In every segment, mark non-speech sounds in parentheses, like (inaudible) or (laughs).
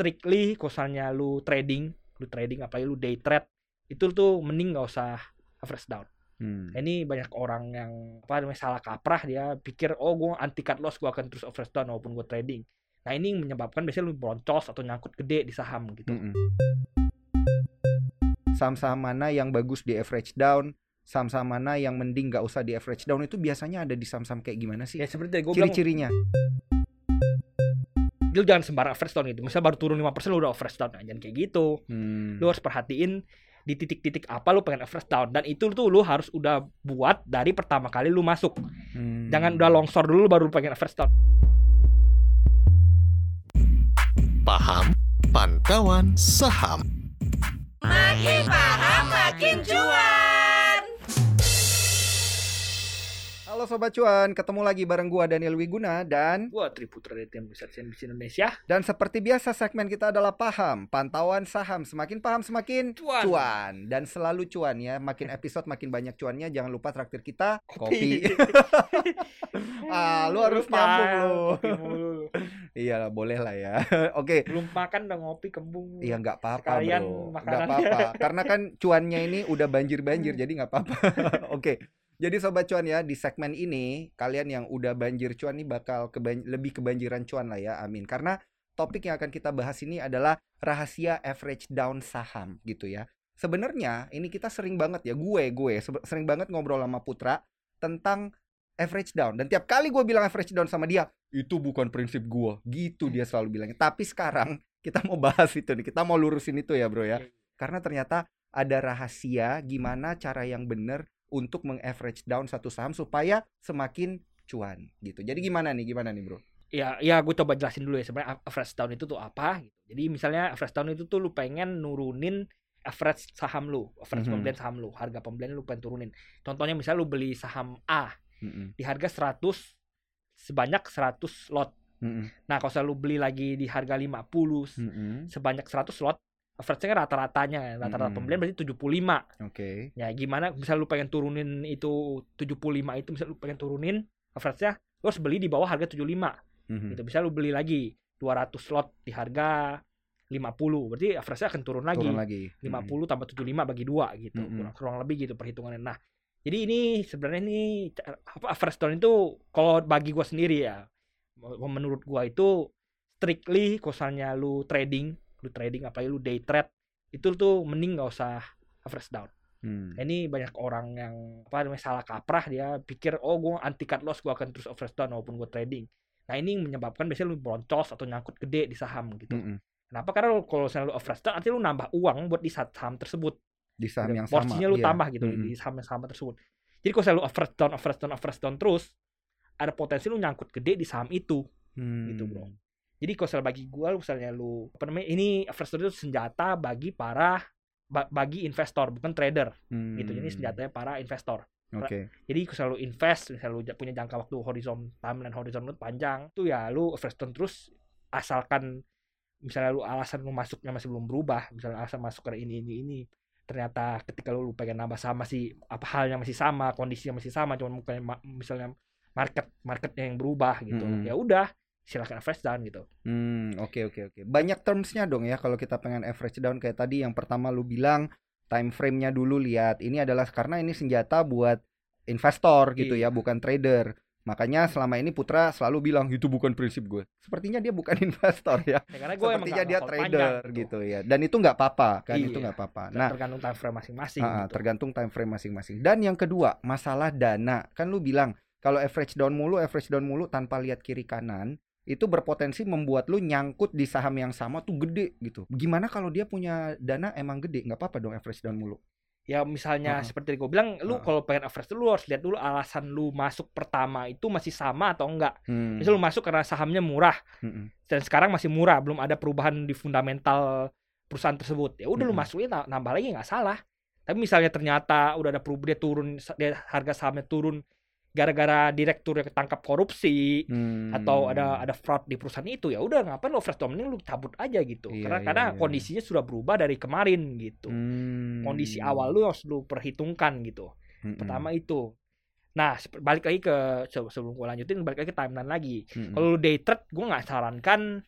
strictly misalnya lu trading lu trading apalagi lu day trade itu tuh mending nggak usah average down Hmm. Ini banyak orang yang apa namanya salah kaprah dia pikir oh gue anti cut loss gue akan terus average down walaupun gue trading nah ini menyebabkan biasanya lu broncos atau nyangkut gede di saham gitu Mm-mm. Saham-saham mana yang bagus di average down, saham-saham mana yang mending nggak usah di average down itu biasanya ada di saham-saham kayak gimana sih? ya seperti gue bilang Ciri-cirinya. Lu jangan sembarang average down gitu. Misalnya baru turun 5% lu udah average down nah, jangan kayak gitu. Hmm. lu harus perhatiin di titik-titik apa lu pengen average down dan itu tuh lu harus udah buat dari pertama kali lu masuk. Hmm. jangan udah longsor dulu baru lu pengen average down Paham? Pantauan Saham. Makin paham makin cuan. Halo Sobat Cuan, ketemu lagi bareng gua Daniel Wiguna dan gue Triputra dari tim riset CNBC Indonesia dan seperti biasa segmen kita adalah paham, pantauan saham. Semakin paham semakin Cuan. cuan dan selalu cuan ya. Makin episode makin banyak cuannya. Jangan lupa traktir kita kopi. (laughs) ah, lu harus Lupa, nyambung lu. (laughs) Iya boleh lah ya. (laughs) Oke. belum makan udah ngopi kembung Iya nggak apa-apa bro, nggak apa-apa. Karena kan cuannya ini udah banjir-banjir, jadi nggak apa-apa. Oke, jadi sobat cuan ya di segmen ini kalian yang udah banjir cuan nih bakal keban- lebih kebanjiran cuan lah ya, amin. Karena topik yang akan kita bahas ini adalah rahasia average down saham gitu ya. Sebenarnya ini kita sering banget ya, gue gue sering banget ngobrol sama Putra tentang average down dan tiap kali gue bilang average down sama dia itu bukan prinsip gue gitu dia selalu bilangnya tapi sekarang (laughs) kita mau bahas itu nih kita mau lurusin itu ya bro ya Iya. karena ternyata ada rahasia gimana cara yang benar untuk meng-average down satu saham supaya semakin cuan gitu. Jadi gimana nih? Gimana nih bro? Ya ya gue coba jelasin dulu ya sebenarnya average down itu tuh apa gitu. Jadi misalnya average down itu tuh lu pengen nurunin average saham lu average Mhm. pembelian saham lu harga pembelian lu pengen turunin. Contohnya misalnya lu beli saham A Mm-mm, di harga 100 sebanyak 100 lot. Mm-mm, nah kalau lu beli lagi di harga 50 mm-mm. sebanyak 100 lot average-nya rata-ratanya rata-rata Mhm. pembelian berarti 75 oke. Ya gimana misal lu pengen turunin itu 75 itu misal lu pengen turunin average-nya lu harus beli di bawah harga 75 Mhm. gitu bisa lu beli lagi 200 slot di harga 50 berarti average-nya akan turun lagi. Turun lagi. 50 tambah 75 bagi dua gitu. Mm-mm. kurang, kurang lebih gitu perhitungannya. Nah jadi ini sebenarnya ini apa average down itu kalau bagi gua sendiri ya menurut gua itu strictly misalnya lu trading lu trading apalagi lu day trade itu tuh mending nggak usah average down Hmm. Ini banyak orang yang apa namanya salah kaprah dia pikir oh gue anti cut loss gue akan terus average down walaupun gue trading nah ini menyebabkan biasanya lu broncos atau nyangkut gede di saham gitu Mm-mm. kenapa karena lu- kalau misalnya lu average down nanti lu nambah uang buat di saham tersebut di saham Gitu. yang sama porsinya lu iya. tambah gitu Mm-mm. di saham yang sama tersebut jadi kalau lu average down average down average down terus ada potensi lu nyangkut gede di saham itu Hmm. gitu, bro. Jadi kalau bagi gue misalnya lu apa namanya ini down itu senjata bagi para ba- bagi investor bukan trader. Hmm. gitu. Jadi senjatanya para investor. Oke. jadi kalau selalu invest misalnya lu punya jangka waktu horizon timeline horizon lu panjang tuh ya lu invest terus asalkan misalnya lu alasan lu masuknya masih belum berubah misalnya alasan masuk ke ini ini ini ternyata ketika lu, lu pengen nambah sama masih apa halnya masih sama kondisinya masih sama cuman mungkin misalnya market marketnya yang berubah gitu. Mm-mm. ya udah silakan invest down gitu Hmm, oke oke oke. Banyak termsnya dong ya kalau kita pengen average down kayak tadi yang pertama lu bilang time frame-nya dulu lihat. Ini adalah karena ini senjata buat investor gitu ya, Iya. bukan trader. Makanya selama ini Putra selalu bilang itu bukan prinsip gue. Sepertinya dia bukan (laughs) investor ya. ya, karena gue Sepertinya dia trader panjang, gitu ya. Dan itu nggak apa-apa kan, Iya. itu nggak apa-apa. Nah, tergantung time frame masing-masing ah, gitu. tergantung time frame masing-masing. Dan yang kedua, masalah dana. Kan lu bilang kalau average down mulu, average down mulu tanpa lihat kiri kanan, itu berpotensi membuat lu nyangkut di saham yang sama tuh gede gitu. Gimana kalau dia punya dana emang gede? nggak apa-apa dong average down mulu. ya misalnya Heeh. seperti gue bilang lu Heeh. kalau pengen average lu harus lihat dulu alasan lu masuk pertama itu masih sama atau enggak Hmm. misal lu masuk karena sahamnya murah Mm-mm. dan sekarang masih murah belum ada perubahan di fundamental perusahaan tersebut ya udah lu Mm-mm. masukin na- nambah lagi nggak salah tapi misalnya ternyata udah ada perubahan dia turun dia harga sahamnya turun gara-gara direktur yang ketangkap korupsi Hmm. atau ada ada fraud di perusahaan itu ya udah ngapain lo down mending lu cabut aja gitu Iya, karena iya, karena iya. kondisinya sudah berubah dari kemarin gitu Hmm. kondisi awal lu harus lu perhitungkan gitu. Mm-mm. Pertama itu. Nah, balik lagi ke se- sebelum gue lanjutin balik lagi ke timeline lagi. Mm-mm. Kalau lu day trade gue nggak sarankan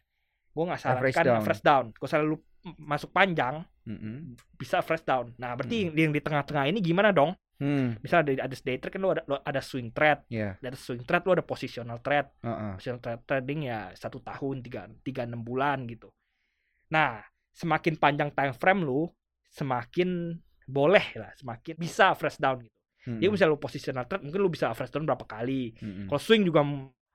gue nggak sarankan fresh down kalau lu masuk panjang Mm-mm. bisa fresh down nah berarti yang, yang di tengah-tengah ini gimana dong Hmm, misalnya ada, ada day trade kan lu ada, lu ada swing trade ya. dari swing trade lu ada positional trade Heeh. positional trade trading ya satu tahun tiga tiga enam bulan gitu nah semakin panjang time frame lu semakin boleh lah semakin bisa fresh down gitu Mm-mm. jadi misalnya lu positional trade mungkin lu bisa fresh down berapa kali Mm-mm. kalau swing juga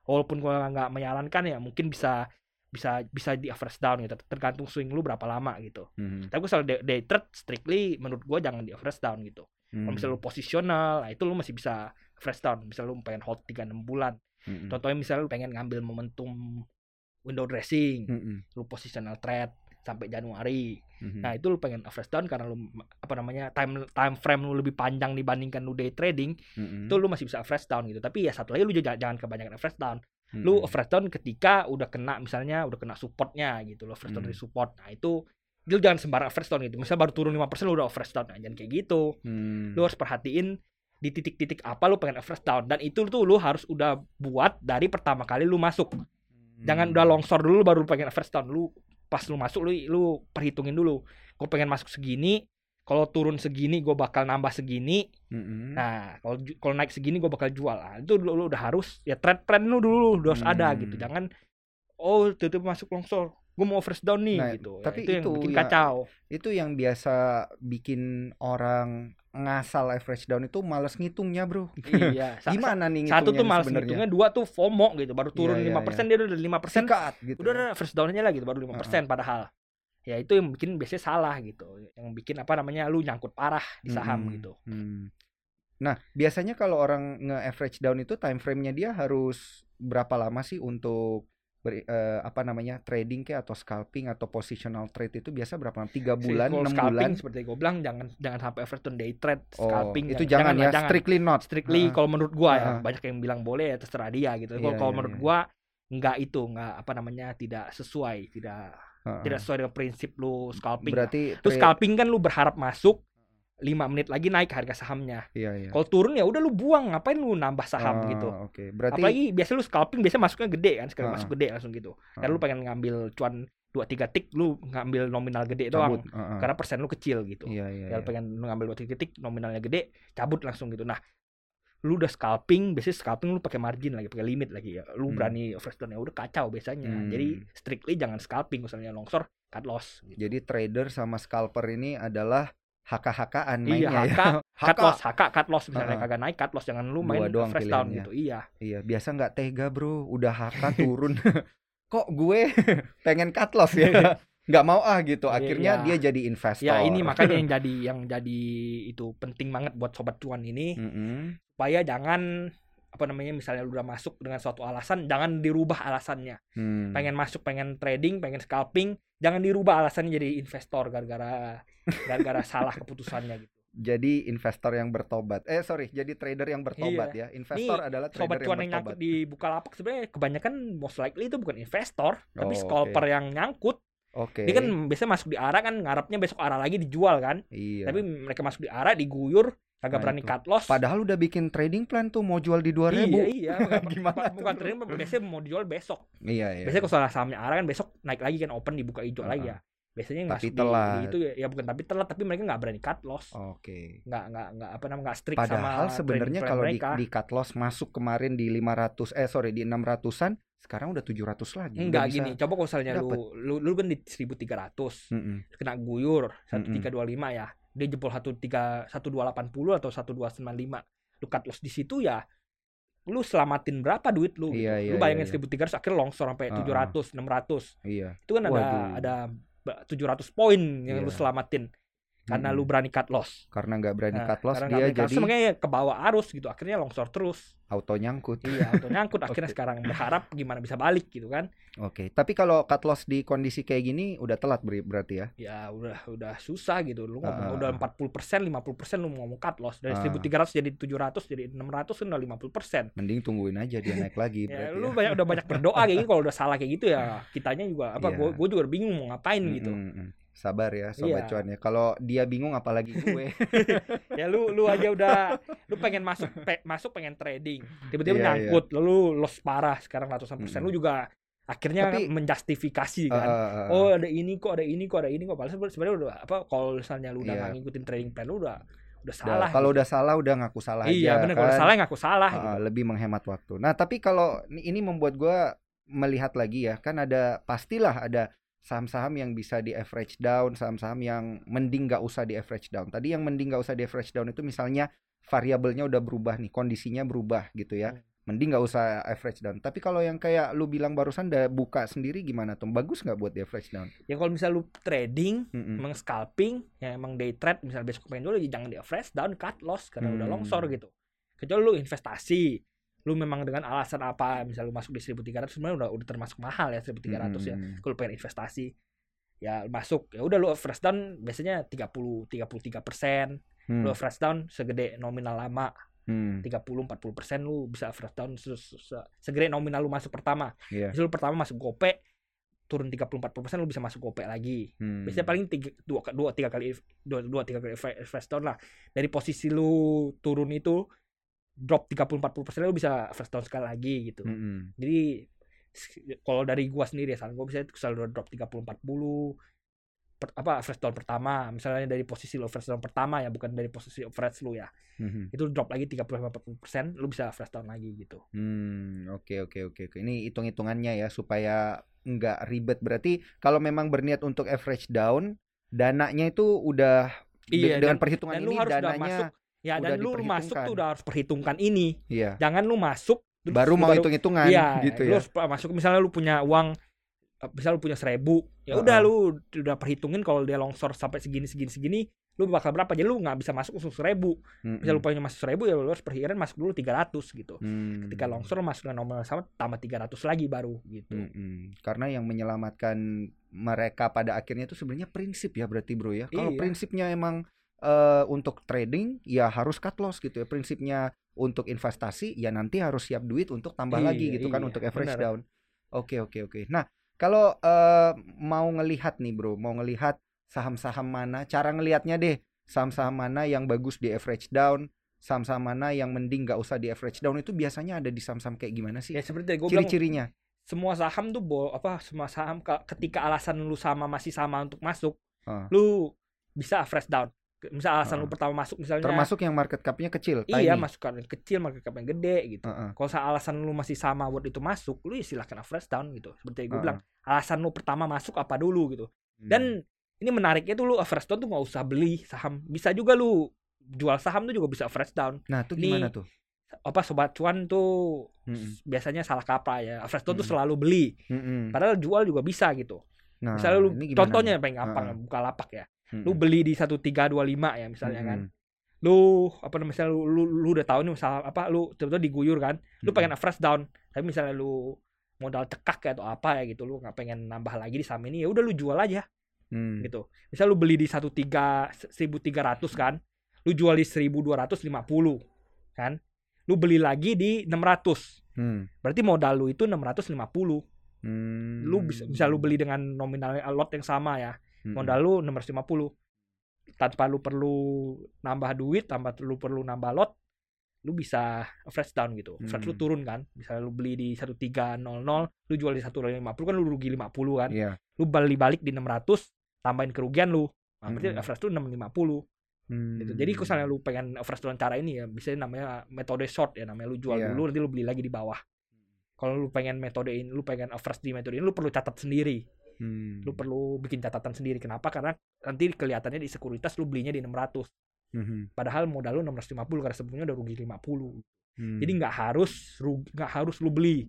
walaupun gua nggak menyarankan ya mungkin bisa bisa bisa di average down gitu tergantung swing lu berapa lama gitu Mhm. tapi kalau day, day trade strictly menurut gua jangan di average down gitu kalau Mhm. misalnya lu positional nah itu lu masih bisa average down misalnya lu pengen hold 3 6 bulan Mhm. contohnya misalnya lu pengen ngambil momentum window dressing Mhm. lu positional trade sampai Januari Mhm. nah itu lu pengen average down karena lu apa namanya time time frame lu lebih panjang dibandingkan lu day trading Mhm. itu lu masih bisa average down gitu tapi ya satu lagi lu juga jangan kebanyakan average down Mhm. lu average down ketika udah kena misalnya udah kena supportnya gitu lo average down Hmm. dari support nah itu lu jangan sembarang average down gitu misalnya baru turun 5% lu udah average down nah, jangan kayak gitu Hmm. lu harus perhatiin di titik-titik apa lu pengen average down dan itu tuh lu harus udah buat dari pertama kali lu masuk jangan Hmm. udah longsor dulu baru lu pengen average down lu pas lu masuk lu lu perhitungin dulu gue pengen masuk segini kalau turun segini gue bakal nambah segini Mhm. Nah, kalau kalau naik segini gue bakal jual. Nah, itu lu, lu udah harus ya trend trend lu dulu udah harus ada Hmm. gitu. Jangan oh tiba masuk longsor. Gue mau first down nih Nah, gitu. Ya, tapi itu yang itu bikin ya- kacau. itu yang biasa bikin orang ngasal average down itu males ngitungnya bro iya. (laughs) Gimana nih sa- Satu tuh ngitungnya malas sebenarnya ngitungnya, dua tuh FOMO gitu. Baru turun Iya, iya, 5% dia udah 5%. sikat gitu Udah ada first down-nya lah gitu baru 5% padahal. Ya itu yang bikin biasanya salah gitu. Yang bikin apa namanya lu nyangkut parah di saham Mm-mm. gitu. Hmm. Nah, biasanya kalau orang nge-average down itu time frame-nya dia harus berapa lama sih untuk ber- eh, apa namanya trading kayak atau scalping atau positional trade itu biasa berapa lama? Tiga bulan, enam bulan? seperti gue bilang jangan jangan sampai down day trade, Oh, scalping itu jangan, ya, lah, strictly not. strictly Heeh. kalau menurut gua ya Heeh. banyak yang bilang boleh ya terserah dia gitu kalau Iya, kalau iya, menurut iya. gua nggak itu nggak apa namanya tidak sesuai tidak Heeh. tidak sesuai dengan prinsip lu scalping. Berarti lu tra- scalping kan lu berharap masuk 5 menit lagi naik harga sahamnya Iya, iya. kalau turun ya udah lu buang ngapain lu nambah Ah, saham gitu Oke, berarti apalagi biasa lu scalping biasa masuknya gede kan sekali Heeh. masuk gede langsung gitu dan Heeh. lu pengen ngambil cuan dua tiga tik lu ngambil nominal gede cabut. doang Heeh. karena persen lu kecil gitu Iya, iya. ya lu iya. pengen ngambil dua titik nominalnya gede cabut langsung gitu nah lu udah scalping biasanya scalping lu pakai margin lagi pakai limit lagi ya lu Hmm. berani first down ya udah kacau biasanya Hmm. jadi strictly jangan scalping misalnya longsor cut loss gitu. Jadi trader sama scalper ini adalah haka-hakaan iya mainnya haka (laughs) ya. cut loss haka cut loss misalnya Heeh. kagak naik cut loss jangan lu main doang fresh down gitu iya Iya, biasa nggak tega bro, udah haka turun. (laughs) Kok gue (laughs) pengen cut loss ya? Nggak mau ah gitu. Iya, Akhirnya iya. dia jadi investor. ya ini makanya yang jadi yang jadi itu penting banget buat sobat cuan ini Mm-mm. supaya jangan apa namanya misalnya lu udah masuk dengan suatu alasan jangan dirubah alasannya Hmm. pengen masuk pengen trading pengen scalping jangan dirubah alasannya jadi investor gara-gara gara-gara (laughs) salah keputusannya gitu Jadi investor yang bertobat. Eh sorry, jadi trader yang bertobat ya. Investor adalah trader sobat yang cuan yang bertobat. di Bukalapak sebenarnya kebanyakan most likely itu bukan investor tapi Oh, scalper yang nyangkut Oke. dia kan biasanya masuk di arah kan ngarapnya besok arah lagi dijual kan Iya. tapi mereka masuk di arah diguyur kagak Nah, berani itu. cut loss Padahal udah bikin trading plan tuh mau jual di 2000 iya iya (laughs) Gimana bukan, tuh, bukan trading biasanya mau dijual besok Iya, iya. biasanya kalau salah sahamnya arah kan besok naik lagi kan open dibuka hijau lagi Heeh. ya biasanya yang Tapi telat. di, itu ya, ya bukan tapi telat tapi mereka nggak berani cut loss Oke. nggak nggak nggak apa namanya nggak strict Padahal sama sebenarnya plan kalau di, mereka. di cut loss masuk kemarin di 500 eh sorry di 600-an, sekarang udah 700 lagi. Enggak bisa- gini coba kalau misalnya lu, lu lu kan di 1300 Mm-mm. kena guyur Mm-mm. 1325 ya dia jebol 13 1280 atau 1295 lu cut loss di situ ya lu selamatin berapa duit lu gitu. Iya, iya, lu bayangin iya, iya. 1300 akhirnya longsor sampai Ah, ah. 700 600 Iya. itu kan ada Waduh. ada ba- 700 poin yang lu Iya. selamatin karena Mm-mm. lu berani cut loss karena nggak berani Nah, cut loss dia jadi loss, makanya ke bawah arus gitu akhirnya longsor terus auto nyangkut. iya auto (laughs) nyangkut akhirnya Oke. sekarang berharap gimana bisa balik gitu kan Oke, tapi kalau cut loss di kondisi kayak gini udah telat beri- berarti ya. ya udah udah susah gitu lu ngomong udah 40 persen 50 persen lu ngomong cut loss dari Ah. 1300 jadi 700 jadi 600 kan udah 50 persen Mending tungguin aja dia naik (laughs) lagi ya, lu ya. banyak udah banyak berdoa kayak gitu kalau udah salah kayak gitu ya (laughs) kitanya juga apa gua gua juga bingung mau ngapain gitu Mm, mm, mm. Sabar ya sobat Iya. cuan ya. Kalau dia bingung apalagi gue. (laughs) ya lu lu aja udah lu pengen masuk pe- masuk pengen trading tiba-tiba Iya, nyangkut lalu loss parah sekarang ratusan persen Mm-mm. lu juga akhirnya Tapi- menjustifikasi kan eh. oh ada ini kok ada ini kok ada ini kok padahal sebenarnya- udah apa kalau misalnya lu udah Iya. ngikutin trading plan lu udah udah salah kalau gitu. udah salah udah ngaku salah iya aja bener kalau udah kan. salah ngaku salah Ah, gitu. lebih menghemat waktu. Nah, tapi kalau ini ini membuat gua melihat lagi ya, kan ada pastilah ada saham-saham yang bisa di average down, saham-saham yang mending nggak usah di average down. Tadi yang mending nggak usah di average down itu misalnya variabelnya udah berubah nih, kondisinya berubah gitu ya. Hmm. Mending nggak usah average down. Tapi kalau yang kayak lu bilang barusan udah buka sendiri gimana tuh? Bagus nggak buat di average down? ya kalau misalnya lu trading Mm-mm. emang scalping ya emang day trade misalnya besok pengen dulu jangan di average down cut loss karena udah Hmm. longsor gitu kecuali lu investasi lu memang dengan alasan apa misalnya lu masuk di 1300 sebenarnya udah udah termasuk mahal ya 1300 ya Mm-mm. kalau pengen investasi ya masuk ya udah lu average down biasanya 30 33 persen Hmm. lu average down segede nominal lama Hmm. 30 40 persen lu bisa average down se- se- se- segede nominal lu masuk pertama Iya. Misalnya lu pertama masuk gope turun 30 40 persen lu bisa masuk gope lagi Hmm. biasanya paling tiga, dua, dua tiga kali dua, dua tiga kali first down lah dari posisi lu turun itu drop 30 40 persen lu bisa first down sekali lagi gitu Mm-mm. jadi s- kalau dari gua sendiri ya saran gua bisa selalu drop 30 40 per, apa first down pertama misalnya dari posisi lu first down pertama ya bukan dari posisi average lu ya Mhm. itu drop lagi 30 40 persen lu bisa first down lagi gitu Hmm, oke oke oke oke. Ini hitung-hitungannya ya supaya nggak ribet. Berarti kalau memang berniat untuk average down, dananya itu udah Iya, dengan dan- perhitungan dan ini lu harus udah dananya masuk ya udah dan lu masuk tuh udah harus perhitungkan ini iya. jangan lu masuk terus Baru lu mau hitung-hitungan Iya, gitu lu ya. harus pa- masuk misalnya lu punya uang misal lu punya seribu ya udah Heeh. lu udah perhitungin kalau dia longsor sampai segini segini segini lu bakal berapa jadi lu nggak bisa masuk langsung seribu Mm-mm. misal lu punya masuk seribu ya lu harus perkiraan masuk dulu 300 gitu Hmm. ketika longsor lu masuk dengan nominal sama tambah 300 lagi baru gitu Mm-mm. Karena yang menyelamatkan mereka pada akhirnya itu sebenarnya prinsip ya berarti bro ya. Kalau Iya. prinsipnya emang eh, untuk trading ya harus cut loss gitu ya. Prinsipnya untuk investasi ya nanti harus siap duit untuk tambah Iya, lagi gitu kan iya, untuk average benar. down. Oke oke oke. Nah kalau eh, mau ngelihat nih bro, mau ngelihat saham-saham mana, cara ngelihatnya deh saham-saham mana yang bagus di average down, saham-saham mana yang mending nggak usah di average down itu biasanya ada di saham-saham kayak gimana sih? ya seperti gue Ciri-cirinya. semua saham tuh bo apa semua saham ka- ketika alasan lu sama masih sama untuk masuk Ah. lu bisa average down misal alasan Ah. lu pertama masuk misalnya Termasuk yang market cap-nya kecil, iya tiny. masuk yang kecil market cap yang gede gitu Heeh. kalau sa- alasan lu masih sama buat itu masuk lu ya silahkan average down gitu seperti gue Heeh. bilang alasan lu pertama masuk apa dulu gitu Hmm. dan ini menariknya tuh lu average down tuh nggak usah beli saham bisa juga lu jual saham tuh juga bisa average down nah, itu ini- gimana tuh? apa sobat cuan tuh s- biasanya salah kaprah ya average down tuh Mm-mm. selalu beli Mm-mm. padahal jual juga bisa gitu Nah, misalnya lu contohnya yang paling gampang Heeh. buka lapak ya Mm-mm. lu beli di 1325 ya misalnya kan Mm-mm. lu apa namanya misalnya lu, lu, lu udah tahu nih misalnya apa lu tiba-tiba diguyur kan lu pengen average down tapi misalnya lu modal cekak ya atau apa ya gitu lu nggak pengen nambah lagi di saham ini ya udah lu jual aja Hmm. gitu misal lu beli di 13 1300 kan lu jual di 1250 kan lu beli lagi di 600 Hmm. berarti modal lu itu 650 Hmm. lu bisa bisa lu beli dengan nominal lot yang sama ya Mm-mm. modal lu 650 tanpa lu perlu nambah duit tanpa lu perlu nambah lot lu bisa average down gitu lu Hmm. turun kan misalnya lu beli di 1300 lu jual di 150 kan lu rugi 50 kan Iya. lu balik-balik di 600 tambahin kerugian lu nah, berarti Mm-mm. average lu 650 Hmm. gitu. jadi kalau misalnya lu pengen average down cara ini ya bisa namanya metode short ya namanya lu jual Iya. dulu nanti lu beli lagi di bawah kalau lu pengen metode ini lu pengen average di metode ini lu perlu catat sendiri Hmm. lu perlu bikin catatan sendiri kenapa karena nanti kelihatannya di sekuritas lu belinya di 600 Mhm. padahal modal lu 650 karena sebelumnya udah rugi 50 Hmm. jadi nggak harus nggak harus lu beli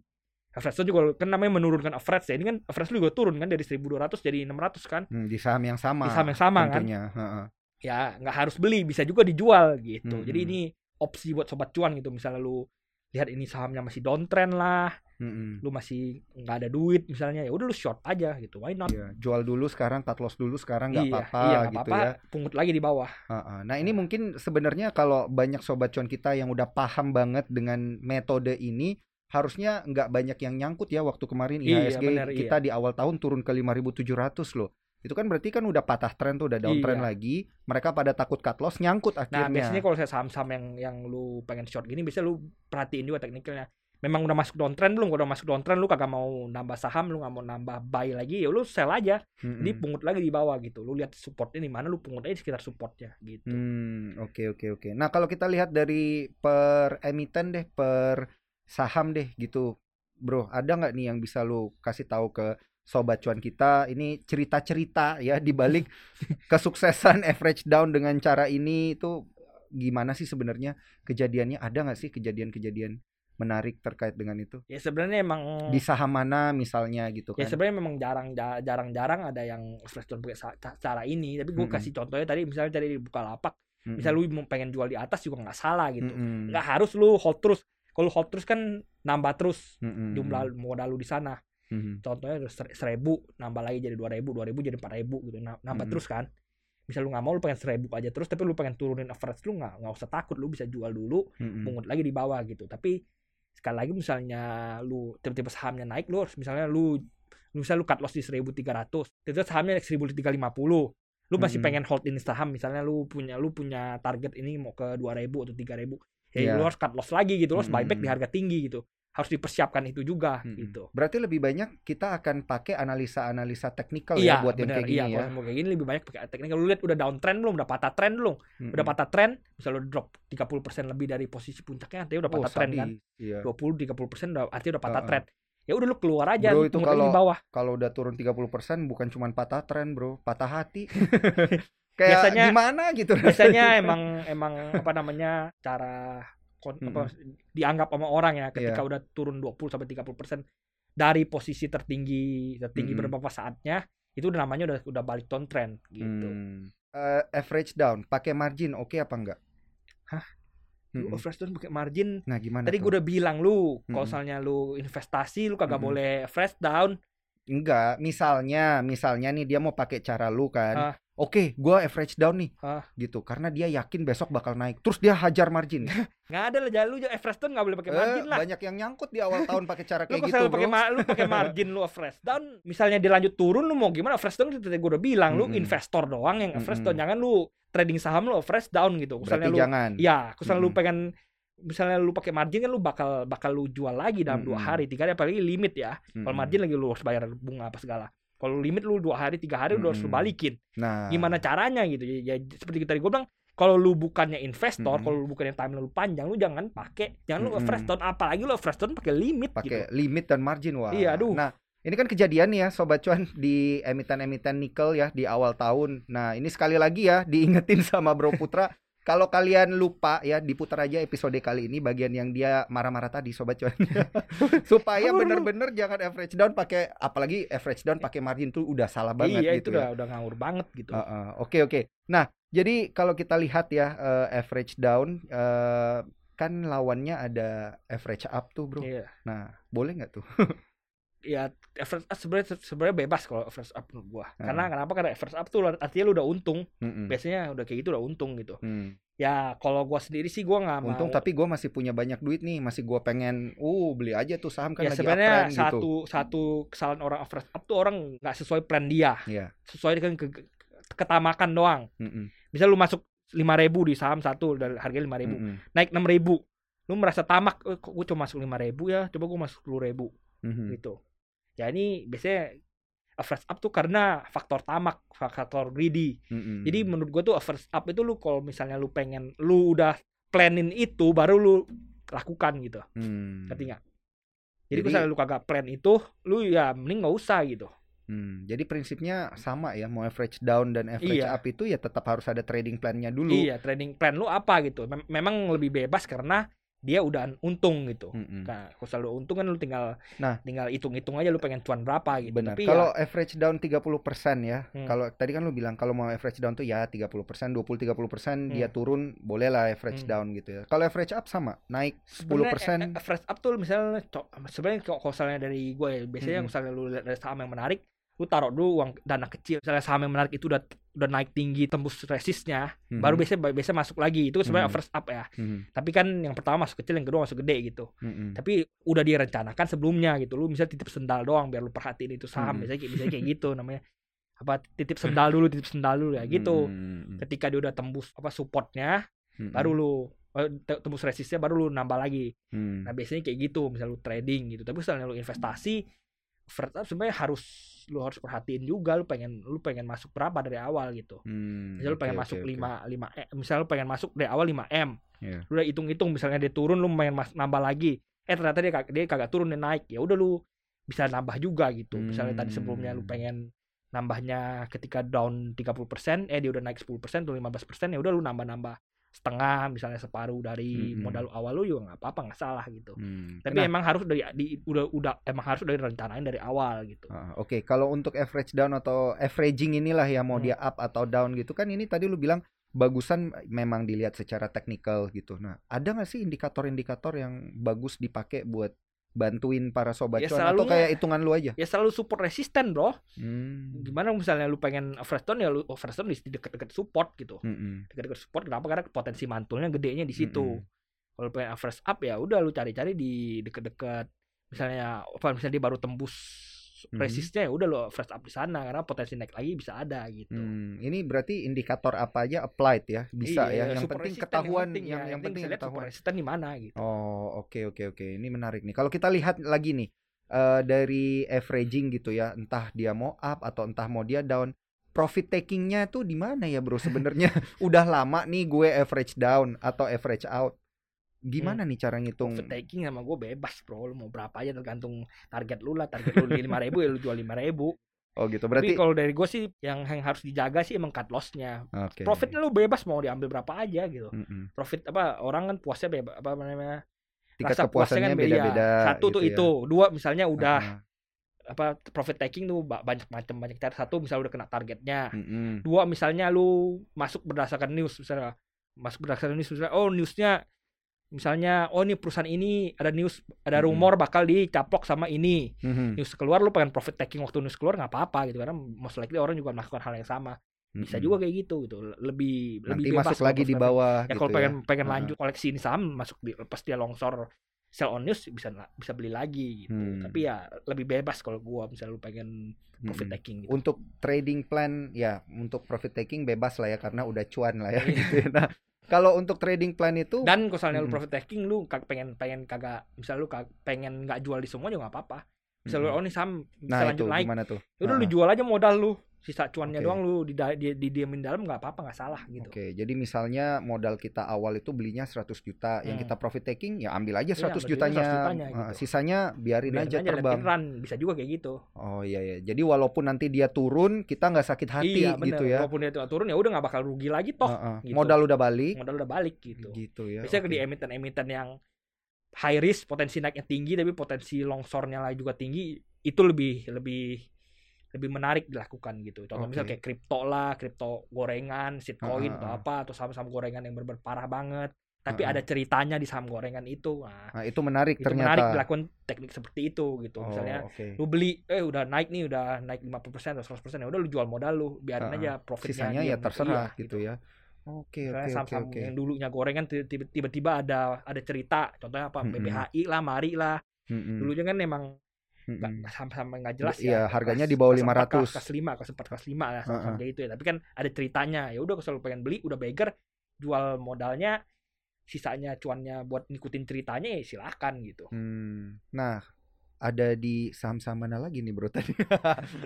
average juga kan namanya menurunkan average ya ini kan average lu juga turun kan dari 1200 jadi 600 kan Hmm, di saham yang sama. di saham yang sama kan tentunya. Heeh. ya nggak harus beli bisa juga dijual gitu Mm-mm. jadi ini opsi buat sobat cuan gitu misalnya lu lihat ini sahamnya masih downtrend lah Mm-mm. lu masih nggak ada duit misalnya ya udah lu short aja gitu why not Iya, jual dulu sekarang cut loss dulu sekarang nggak iya, apa-apa iya, gitu apa-apa, ya. pungut lagi di bawah Heeh. Nah ini mungkin sebenarnya kalau banyak sobat cuan kita yang udah paham banget dengan metode ini harusnya nggak banyak yang nyangkut ya waktu kemarin Iya, IHSG benar, kita di awal tahun turun ke 5.700 loh. Itu kan berarti kan udah patah tren tuh udah downtrend Iya. lagi. Mereka pada takut cut loss nyangkut Nah akhirnya. biasanya kalau saya saham-saham yang yang lu pengen short gini bisa lu perhatiin juga teknikalnya. memang udah masuk downtrend belum udah masuk downtrend lu kagak mau nambah saham lu nggak mau nambah buy lagi ya lu sell aja Mm-mm. jadi pungut lagi di bawah gitu lu lihat supportnya di mana lu pungut aja di sekitar supportnya gitu Hmm, oke oke oke. Nah, kalau kita lihat dari per emiten deh, per saham deh gitu. Bro, ada nggak nih yang bisa lu kasih tahu ke sobat cuan kita ini cerita-cerita ya di balik kesuksesan (laughs) average down dengan cara ini itu gimana sih sebenarnya kejadiannya? Ada nggak sih kejadian-kejadian menarik terkait dengan itu? ya sebenarnya emang Di saham mana misalnya gitu ya kan? sebenarnya memang jarang ja- jarang-jarang ada yang fresh down pakai cara ini tapi gue Mm-mm. kasih contohnya tadi misalnya tadi di Bukalapak Mm-mm. misal lu pengen jual di atas juga nggak salah gitu nggak harus lu hold terus kalau hold terus kan nambah terus Mm-mm. jumlah modal lu di sana Mm-mm. contohnya seribu nambah lagi jadi dua ribu dua ribu jadi empat ribu gitu Nah, nambah Mm-mm. terus kan misal lu nggak mau lu pengen seribu aja terus tapi lu pengen turunin average lu nggak nggak usah takut lu bisa jual dulu Mm-mm. pungut lagi di bawah gitu tapi sekali lagi misalnya lu tiba-tiba sahamnya naik lu harus misalnya lu lu misalnya lu cut loss di 1300 tiba-tiba sahamnya naik 1350 lu masih Mm-mm. pengen hold ini saham misalnya lu punya lu punya target ini mau ke 2000 atau 3000 ya Iya. lu harus cut loss lagi gitu lu harus buyback di Mm-mm. harga tinggi gitu harus dipersiapkan itu juga Mm-mm. gitu Berarti lebih banyak kita akan pakai analisa-analisa teknikal iya ya buat yang bener, kayak gini iya, ya. kalau mau kayak gini lebih banyak pakai teknik lu lihat udah downtrend belum udah patah trend belum Mm-mm. udah patah trend misal lu drop 30% lebih dari posisi puncaknya artinya udah Oh, patah trend kan. Iya. 20 30% udah artinya udah patah Heeh. trend ya udah lu keluar aja Bro, itu kalau- di bawah Kalau udah turun 30% bukan cuma patah tren, Bro, patah hati. (laughs) Kayak Biasanya- gimana gitu biasanya emang emang apa namanya cara kon- Mm-mm. apa, dianggap sama orang ya ketika Iya. udah turun 20 sampai 30% dari posisi tertinggi tertinggi Mm-mm. beberapa saatnya itu udah namanya udah udah balik downtrend gitu. Hmm. Eh, average down, pakai margin oke apa enggak? Hah? Lu fresh down pakai margin Nah, gimana tadi gue udah bilang lu kalau Mm-mm. misalnya lu investasi lu kagak Mm-mm. boleh fresh down Enggak, misalnya, misalnya nih dia mau pakai cara lu kan. Ah. Oke, gua average down nih. Ah. Gitu, karena dia yakin besok bakal naik. Terus dia hajar margin. (laughs) nggak ada lah lu fresh down nggak boleh pakai Eh, margin lah banyak yang nyangkut di awal tahun pakai cara lu kayak kalau gitu, ma- lu pakai margin lu fresh down misalnya dia lanjut turun lu mau gimana fresh down tadi gue udah bilang lu Mm-mm. investor doang yang fresh Mm-mm. down jangan lu trading saham lu fresh down gitu misalnya Berarti lu jangan. ya misalnya lu Mm-mm. pengen misalnya lu pakai margin kan lu bakal bakal lu jual lagi dalam dua Mm-mm. hari tiga hari apalagi limit ya kalau Mm-mm. margin lagi lu harus bayar bunga apa segala kalau limit lu dua hari tiga hari udah harus lu balikin Nah, gimana caranya gitu ya, ya seperti tadi gue bilang kalau lu bukannya investor Mm-mm. kalau lu bukannya time lu panjang lu jangan pakai jangan lu Mm-mm. fresh down apalagi lu fresh down pakai limit gitu pakai limit dan margin wah. Iya, aduh. Nah, ini kan kejadian nih ya sobat cuan (laughs) di emiten-emiten nikel ya di awal tahun. Nah, ini sekali lagi ya diingetin (laughs) sama Bro Putra kalau kalian lupa ya diputar aja episode kali ini bagian yang dia marah-marah tadi sobat cuan. (laughs) Supaya bener-bener jangan average down pakai apalagi average down pakai margin tuh udah salah banget iya gitu itu ya. udah udah ngawur banget gitu Oke oke. Nah jadi kalau kita lihat ya eh, average down eh, kan lawannya ada average up tuh bro. iya Nah boleh nggak tuh? (laughs) ya average up sebenarnya sebenarnya bebas kalau average up menurut gua Hmm. karena kenapa karena average up tuh artinya lu udah untung Mm-mm. biasanya udah kayak gitu udah untung gitu Hmm. ya kalau gua sendiri sih gua nggak mau Untung tapi gue masih punya banyak duit nih, masih gue pengen, uh beli aja tuh saham kan ya lagi sebenarnya uptrend gitu. satu satu kesalahan orang average up tuh orang nggak sesuai plan dia Iya. sesuai dengan ke- ketamakan doang Mm-mm. misal lu masuk 5000 di saham satu dan harga 5000 Mm-mm. naik 6000 lu merasa tamak eh, kok gue cuma masuk 5000 ya coba gue masuk 10000 Mhm. gitu. Ya ini biasanya average up tuh karena faktor tamak, faktor greedy. Mm-mm. Jadi menurut gua tuh average up itu lu kalau misalnya lu pengen lu udah planning itu baru lu lakukan gitu. Hmm. Ngerti nggak? Jadi, Jadi- kalau misalnya lu kagak plan itu, lu ya mending nggak usah gitu. Hmm, Jadi prinsipnya sama ya, mau average down dan average Iya. up itu ya tetap harus ada trading plan-nya dulu. Iya, trading plan lu apa gitu. Mem- memang lebih bebas karena dia udah untung gitu. Mm-mm. Nah, kalau selalu untung kan lu tinggal Nah. tinggal hitung-hitung aja lu pengen cuan berapa gitu. Benar. Tapi Kalau ya, average down 30% ya. Hmm. Kalau tadi kan lu bilang kalau mau average down tuh ya 30%, 20 30% dia Hmm. turun bolehlah average Hmm. down gitu ya. Kalau average up sama, naik sebenarnya 10%. a- average up tuh misalnya sebenarnya kalau misalnya dari gue ya, biasanya Mm-mm. misalnya lu lihat dari saham yang menarik lu taruh dulu uang dana kecil misalnya saham yang menarik itu udah udah naik tinggi tembus resistnya Mhm. baru biasanya biasa masuk lagi itu sebenarnya Mhm. average up ya Mhm. tapi kan yang pertama masuk kecil yang kedua masuk gede gitu Mhm. tapi udah direncanakan sebelumnya gitu lu misalnya titip sendal doang biar lu perhatiin itu saham Mhm. biasanya kayak biasanya kayak (laughs) gitu namanya apa titip sendal dulu titip sendal dulu ya gitu Mhm. ketika dia udah tembus apa supportnya Mhm. baru lu te- tembus resistnya baru lu nambah lagi Hmm. nah biasanya kayak gitu misal lu trading gitu tapi misalnya lu investasi first up sebenarnya harus lu harus perhatiin juga lu pengen lu pengen masuk berapa dari awal gitu Hmm, misal lu pengen oke, masuk oke. 5 5 eh, misal lu pengen masuk dari awal 5 m Iya. lu udah hitung-hitung misalnya dia turun lu pengen mas- nambah lagi eh ternyata dia dia kagak turun dia naik ya udah lu bisa nambah juga gitu misalnya tadi sebelumnya lu Hmm. pengen nambahnya ketika down 30% eh dia udah naik 10% atau 15% ya udah lu nambah-nambah setengah misalnya separuh dari Mm-mm. modal awal lu juga nggak apa-apa nggak salah gitu Hmm. tapi Nah, emang harus dari di, udah udah emang harus dari rencanain dari awal gitu Ah, Oke, kalau untuk average down atau averaging inilah ya mau Hmm. dia up atau down gitu kan ini tadi lu bilang bagusan memang dilihat secara teknikal gitu. Nah, ada nggak sih indikator-indikator yang bagus dipakai buat bantuin para sobat Ya, cuan atau kayak hitungan lu aja? ya selalu support resisten bro Hmm. gimana misalnya lu pengen overstone ya lu overstone di deket-deket support gitu Mm-mm. deket-deket support kenapa karena potensi mantulnya gedenya di situ Mm-mm. kalau pengen average up ya udah lu cari-cari di deket-deket misalnya apa misalnya dia baru tembus Resistnya ya udah lo average up di sana karena potensi naik lagi bisa ada gitu Hmm, ini berarti indikator apa aja applied ya? Bisa Iya, ya. Yang penting ketahuan penting yang ya. yang penting ketahuan. resisten di mana gitu Oh, oke oke oke. Ini menarik nih. Kalau kita lihat lagi nih eh, dari averaging gitu ya, entah dia mau up atau entah mau dia down, profit takingnya tuh di mana ya, Bro? Sebenarnya (laughs) udah lama nih gue average down atau average out. Gimana nih cara ngitung? Profit taking sama gue bebas bro lu mau berapa aja tergantung target lu lah target lu lima ribu ya lu jual lima ribu Oh gitu. Berarti kalau dari gue sih yang, yang harus dijaga sih emang cut lossnya Oke. profitnya lu bebas mau diambil berapa aja gitu Mm-mm. profit apa orang kan puasnya bebas apa namanya Tingkat rasa puasnya kepuasannya kan beda. beda-beda. satu tuh gitu ya. itu dua misalnya udah Ah, apa profit taking tuh ba- banyak macam banyak cara satu misalnya udah kena targetnya mm-mm. dua misalnya lu masuk berdasarkan news misalnya masuk berdasarkan news misalnya oh newsnya misalnya oh ini perusahaan ini ada news ada Mm-mm. rumor bakal dicaplok sama ini Mhm. news keluar lu pengen profit taking waktu news keluar nggak apa-apa gitu karena most likely orang juga melakukan hal yang sama bisa Mm-mm. juga kayak gitu gitu lebih Hmm. Nanti lebih bebas masuk lagi di bawah ya gitu kalau pengen pengen Heeh. lanjut koleksi ini saham masuk di pas dia longsor sell on news bisa bisa beli lagi gitu Hmm. tapi ya lebih bebas kalau gua misalnya lu pengen profit Mm-mm. taking gitu Untuk trading plan ya, untuk profit taking bebas lah ya karena udah cuan lah ya Iya. gitu ya. Nah, kalau untuk trading plan itu dan kalau misalnya lu Mm-mm. profit taking lu pengen pengen kagak misalnya lu kag- pengen nggak jual di semua juga nggak apa-apa misalnya lu Mm-mm. oh ini saham bisa Nah, lanjut itu naik gimana tuh? ya udah lu Ah. jual aja modal lu sisa cuannya Oke. doang lu di, di, di diamin dalam nggak apa-apa nggak salah gitu Oke, jadi misalnya modal kita awal itu belinya 100 juta, yang Hmm. kita profit taking ya ambil aja 100 ambil aja jutanya, 100 jutanya gitu. sisanya biarin, Biarin aja aja terbang. run bisa juga kayak gitu Oh iya ya, jadi walaupun nanti dia turun, kita nggak sakit hati iya bener gitu ya. walaupun dia turun ya udah nggak bakal rugi lagi toh Ah, ah. gitu. Modal udah balik, modal udah balik gitu gitu ya. biasanya oke. di emiten-emiten yang high risk potensi naiknya tinggi tapi potensi longsornya lagi juga tinggi itu lebih lebih lebih menarik dilakukan gitu contoh Oke. misal kayak kripto lah kripto gorengan shitcoin ah, atau ah. apa atau saham-saham gorengan yang benar parah banget tapi Ah, ah. ada ceritanya di saham gorengan itu nah Nah, itu menarik itu ternyata. menarik dilakukan teknik seperti itu gitu Oh, misalnya oke. lu beli eh udah naik nih udah naik 50% atau 100% ya udah lu jual modal lu biarin Ah, aja profitnya Sisanya ya terserah iya, gitu ya. Oke, Misalnya oke, oke, saham-saham oke. yang dulunya gorengan tiba- tiba-tiba ada ada cerita contohnya apa Mm-mm. BBHI lah Mari lah Mm-mm, dulunya kan memang. Nggak yang nggak jelas Iya, ya. harganya Kelas- di bawah empat, 500. kelas 5 kelas 4 kelas 5 lah kayak gitu ya. Tapi kan ada ceritanya ya udah kalau pengen beli udah beggar jual modalnya sisanya cuannya buat ngikutin ceritanya ya silahkan gitu. Hmm. Nah, ada di saham-saham mana lagi nih bro (laughs) tadi?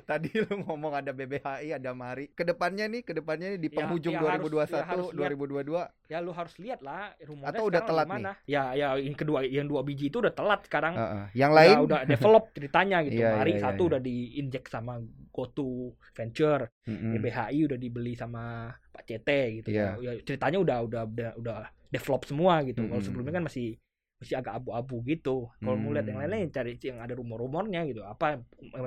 tadi lu ngomong ada BBHI, ada Mari. Ke depannya nih, ke depannya nih di Ya, penghujung ya harus- 2021, ya harus lihat. 2022. ya lu harus lihat lah rumornya Atau udah telat gimana. ya ya yang kedua yang dua biji itu udah telat sekarang Heeh. Yang udah, lain? udah develop ceritanya gitu Iya, Mari iya, iya, satu iya. udah diinjek sama GoTo Venture Mm-mm. BBHI udah dibeli sama Pak CT gitu Iya. ya ceritanya udah udah udah udah develop semua gitu kalau Mm-mm. sebelumnya kan masih masih agak abu-abu gitu kalau mau lihat yang Hmm. lain-lain cari yang ada rumor-rumornya gitu apa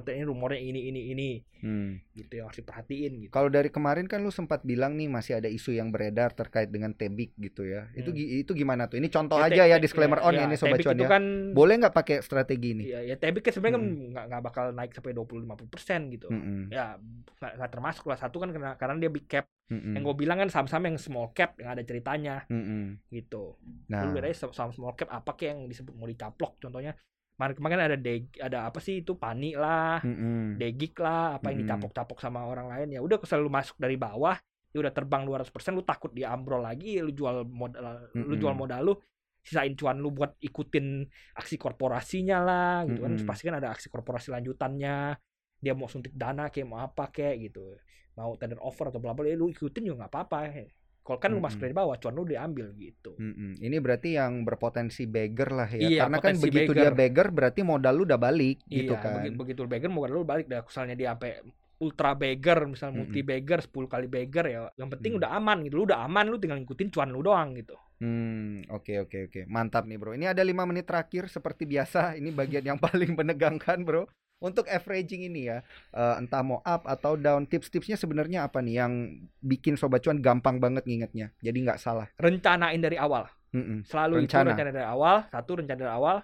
ini rumornya ini ini ini Hmm. gitu yang harus diperhatiin gitu Kalau dari kemarin kan lu sempat bilang nih masih ada isu yang beredar terkait dengan Tebik gitu ya. Itu Hmm. gi- itu gimana tuh? Ini contoh Ya, aja ya Te- disclaimer ya, on ya, ya ini sobat cuan itu ya. kan Boleh nggak pakai strategi ini? ya, ya Tebik kan sebenarnya kan Mm-mm. nggak nggak bakal naik sampai 20-50% gitu Mm-mm. ya nggak termasuk lah satu kan karena karena dia big cap Mm-mm. yang gue bilang kan saham-saham yang small cap yang ada ceritanya Mm-mm. gitu Nah, lu lihat saham small cap apa kayak yang disebut mau dicaplok contohnya kemarin kemarin ada deg ada apa sih itu pani lah mm-mm. degik lah apa yang Mm-mm. dicaplok-caplok sama orang lain ya udah kalau lu masuk dari bawah dia udah terbang 200% lu takut dia ambrol lagi lu jual modal lu Mm-mm. jual modal lu sisain cuan lu buat ikutin aksi korporasinya lah gitu kan Mm-mm. pasti kan ada aksi korporasi lanjutannya dia mau suntik dana kayak mau apa kayak gitu mau tender offer atau bla bla ya lu ikutin juga nggak apa-apa kalau kan lu masuk Mm-mm. dari bawah cuan lu diambil gitu Mm-mm. Ini berarti yang berpotensi beggar lah ya. Iya, Karena kan begitu dia beggar berarti modal lu udah balik gitu iya kan. begitu, begitu lu beggar mau lu balik dah misalnya dia sampai ultra beggar misalnya Mm-mm. multi beggar 10 kali beggar ya yang penting Mm. udah aman gitu lu udah aman lu tinggal ngikutin cuan lu doang gitu Hmm, oke oke oke. Mantap nih, Bro. Ini ada lima menit terakhir seperti biasa. Ini bagian yang (laughs) paling menegangkan, Bro. Untuk averaging ini ya, eh, entah mau up atau down, tips-tipsnya sebenarnya apa nih yang bikin sobat cuan gampang banget ngingetnya. Jadi nggak salah. rencanain dari awal Mm-mm. selalu Rencana. itu rencana dari awal satu rencana dari awal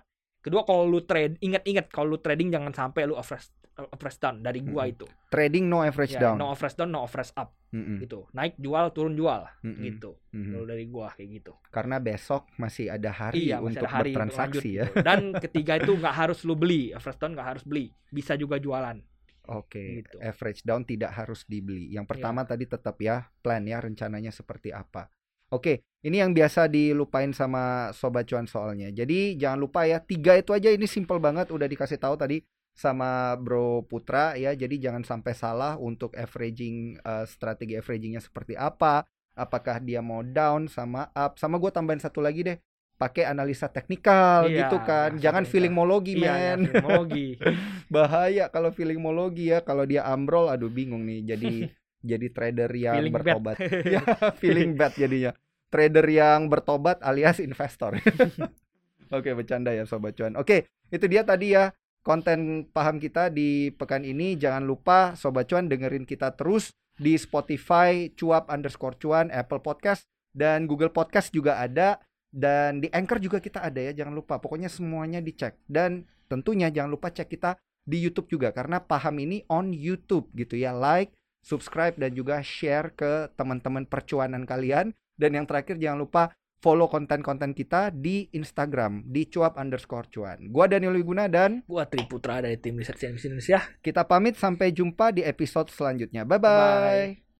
kedua kalau lu trade ingat-ingat kalau lu trading jangan sampai lu average average down dari gua Mm-mm. itu Trading no average Ya, down. no average down no average up Mm-mm. gitu naik jual turun jual Mm-mm. gitu Mhm. kalau dari gua kayak gitu Karena besok masih ada hari iya untuk ada hari bertransaksi lanjut ya. gitu. dan ketiga itu nggak harus lu beli average down nggak harus beli bisa juga jualan Oke, Gitu. average down tidak harus dibeli. Yang pertama Iya. tadi tetap ya plan ya rencananya seperti apa. Oke, ini yang biasa dilupain sama sobat cuan soalnya. Jadi jangan lupa ya tiga itu aja ini simple banget udah dikasih tahu tadi sama Bro Putra ya. Jadi jangan sampai salah untuk averaging eh, strategi averagingnya seperti apa. Apakah dia mau down sama up? Sama gue tambahin satu lagi deh. Pakai analisa teknikal Iya, gitu kan. Jangan feelingmologi iya men. ya, filmologi (laughs) bahaya kalau feelingmologi ya kalau dia ambrol aduh bingung nih jadi (laughs) jadi trader yang Feeling bad. bertobat (laughs) ya feeling bad jadinya trader yang bertobat alias investor oke bercanda ya sobat cuan oke itu dia tadi ya konten paham kita di pekan ini. Jangan lupa sobat cuan dengerin kita terus di Spotify cuap underscore cuan Apple Podcast dan Google Podcast juga ada. Dan di Anchor juga kita ada ya jangan lupa. Pokoknya semuanya dicek. Dan tentunya jangan lupa cek kita di YouTube juga karena paham ini on YouTube gitu ya. Like subscribe dan juga share ke teman-teman percuanan kalian. Dan yang terakhir jangan lupa follow konten-konten kita di Instagram di cuap underscore cuan. Gua Daniel Wiguna dan gua Tri Putra dari tim riset Indonesia. kita pamit sampai jumpa di episode selanjutnya. Bye bye, Bye.